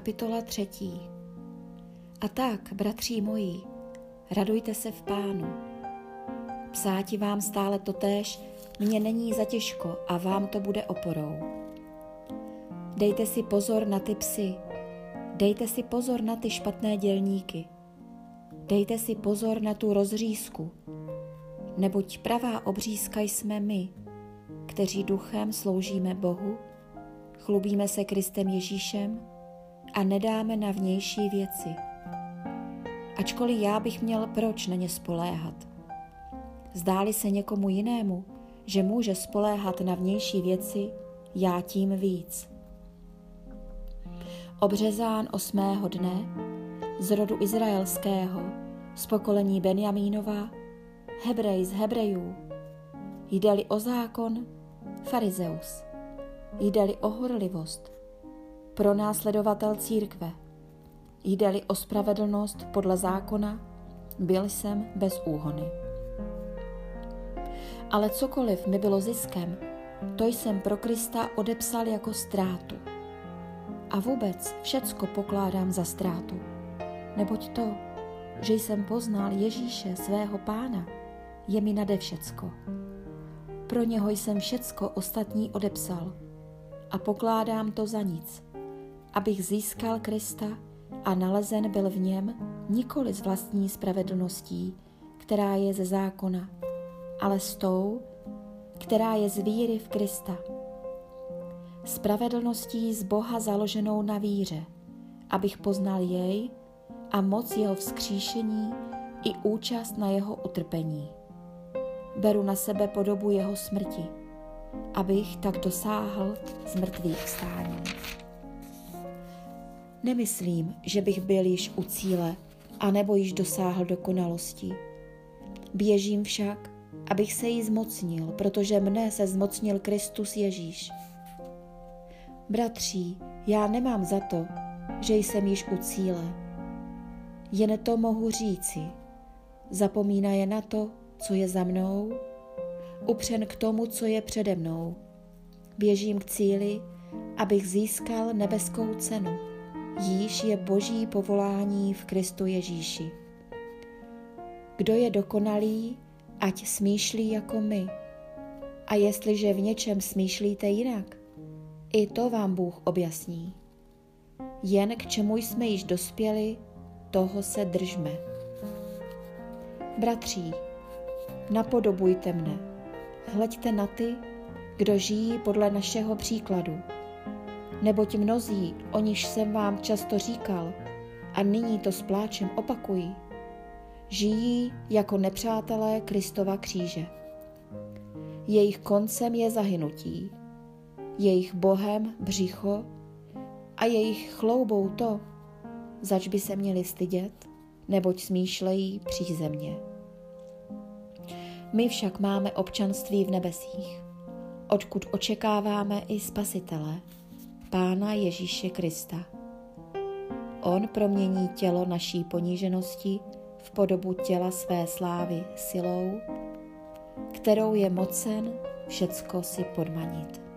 kapitola třetí. A tak, bratří moji, radujte se v pánu. Psáti vám stále totéž, mně není zatěžko a vám to bude oporou. Dejte si pozor na ty psy, dejte si pozor na ty špatné dělníky, dejte si pozor na tu rozřízku, neboť pravá obřízka jsme my, kteří duchem sloužíme Bohu, chlubíme se Kristem Ježíšem a nedáme na vnější věci. Ačkoliv já bych měl proč na ně spoléhat. Zdáli se někomu jinému, že může spoléhat na vnější věci, já tím víc. Obřezán osmého dne z rodu izraelského, z pokolení Benjamínova, Hebrej z Hebrejů, jde-li o zákon, farizeus, jde-li o horlivost, pronásledovatel církve, jde-li o spravedlnost podle zákona, byl jsem bez úhony. Ale cokoliv mi bylo ziskem, to jsem pro Krista odepsal jako ztrátu. A vůbec všecko pokládám za ztrátu, neboť to, že jsem poznal Ježíše svého pána, je mi nade všecko. Pro něho jsem všecko ostatní odepsal a pokládám to za nic, abych získal Krista a nalezen byl v něm nikoli s vlastní spravedlností, která je ze zákona, ale s tou, která je z víry v Krista. Spravedlností z Boha založenou na víře, abych poznal jej a moc jeho vzkříšení i účast na jeho utrpení. Beru na sebe podobu jeho smrti, abych tak dosáhl z mrtvých stání. Nemyslím, že bych byl již u cíle, anebo již dosáhl dokonalosti. Běžím však, abych se jí zmocnil, protože mne se zmocnil Kristus Ježíš. Bratří, já nemám za to, že jsem již u cíle. Jen to mohu říci. Zapomíná je na to, co je za mnou, upřen k tomu, co je přede mnou. Běžím k cíli, abych získal nebeskou cenu. Jíž je boží povolání v Kristu Ježíši. Kdo je dokonalý, ať smýšlí jako my. A jestliže v něčem smýšlíte jinak, i to vám Bůh objasní. Jen k čemu jsme již dospěli, toho se držme. Bratří, napodobujte mne, hleďte na ty, kdo žijí podle našeho příkladu. Neboť mnozí, o niž jsem vám často říkal, a nyní to s pláčem opakují, žijí jako nepřátelé Kristova kříže. Jejich koncem je zahynutí, jejich bohem břicho a jejich chloubou to, zač by se měli stydět, neboť smýšlejí přízemně. My však máme občanství v nebesích, odkud očekáváme i Spasitele, Pána Ježíše Krista. On promění tělo naší poníženosti v podobu těla své slávy silou, kterou je mocen všecko si podmanit.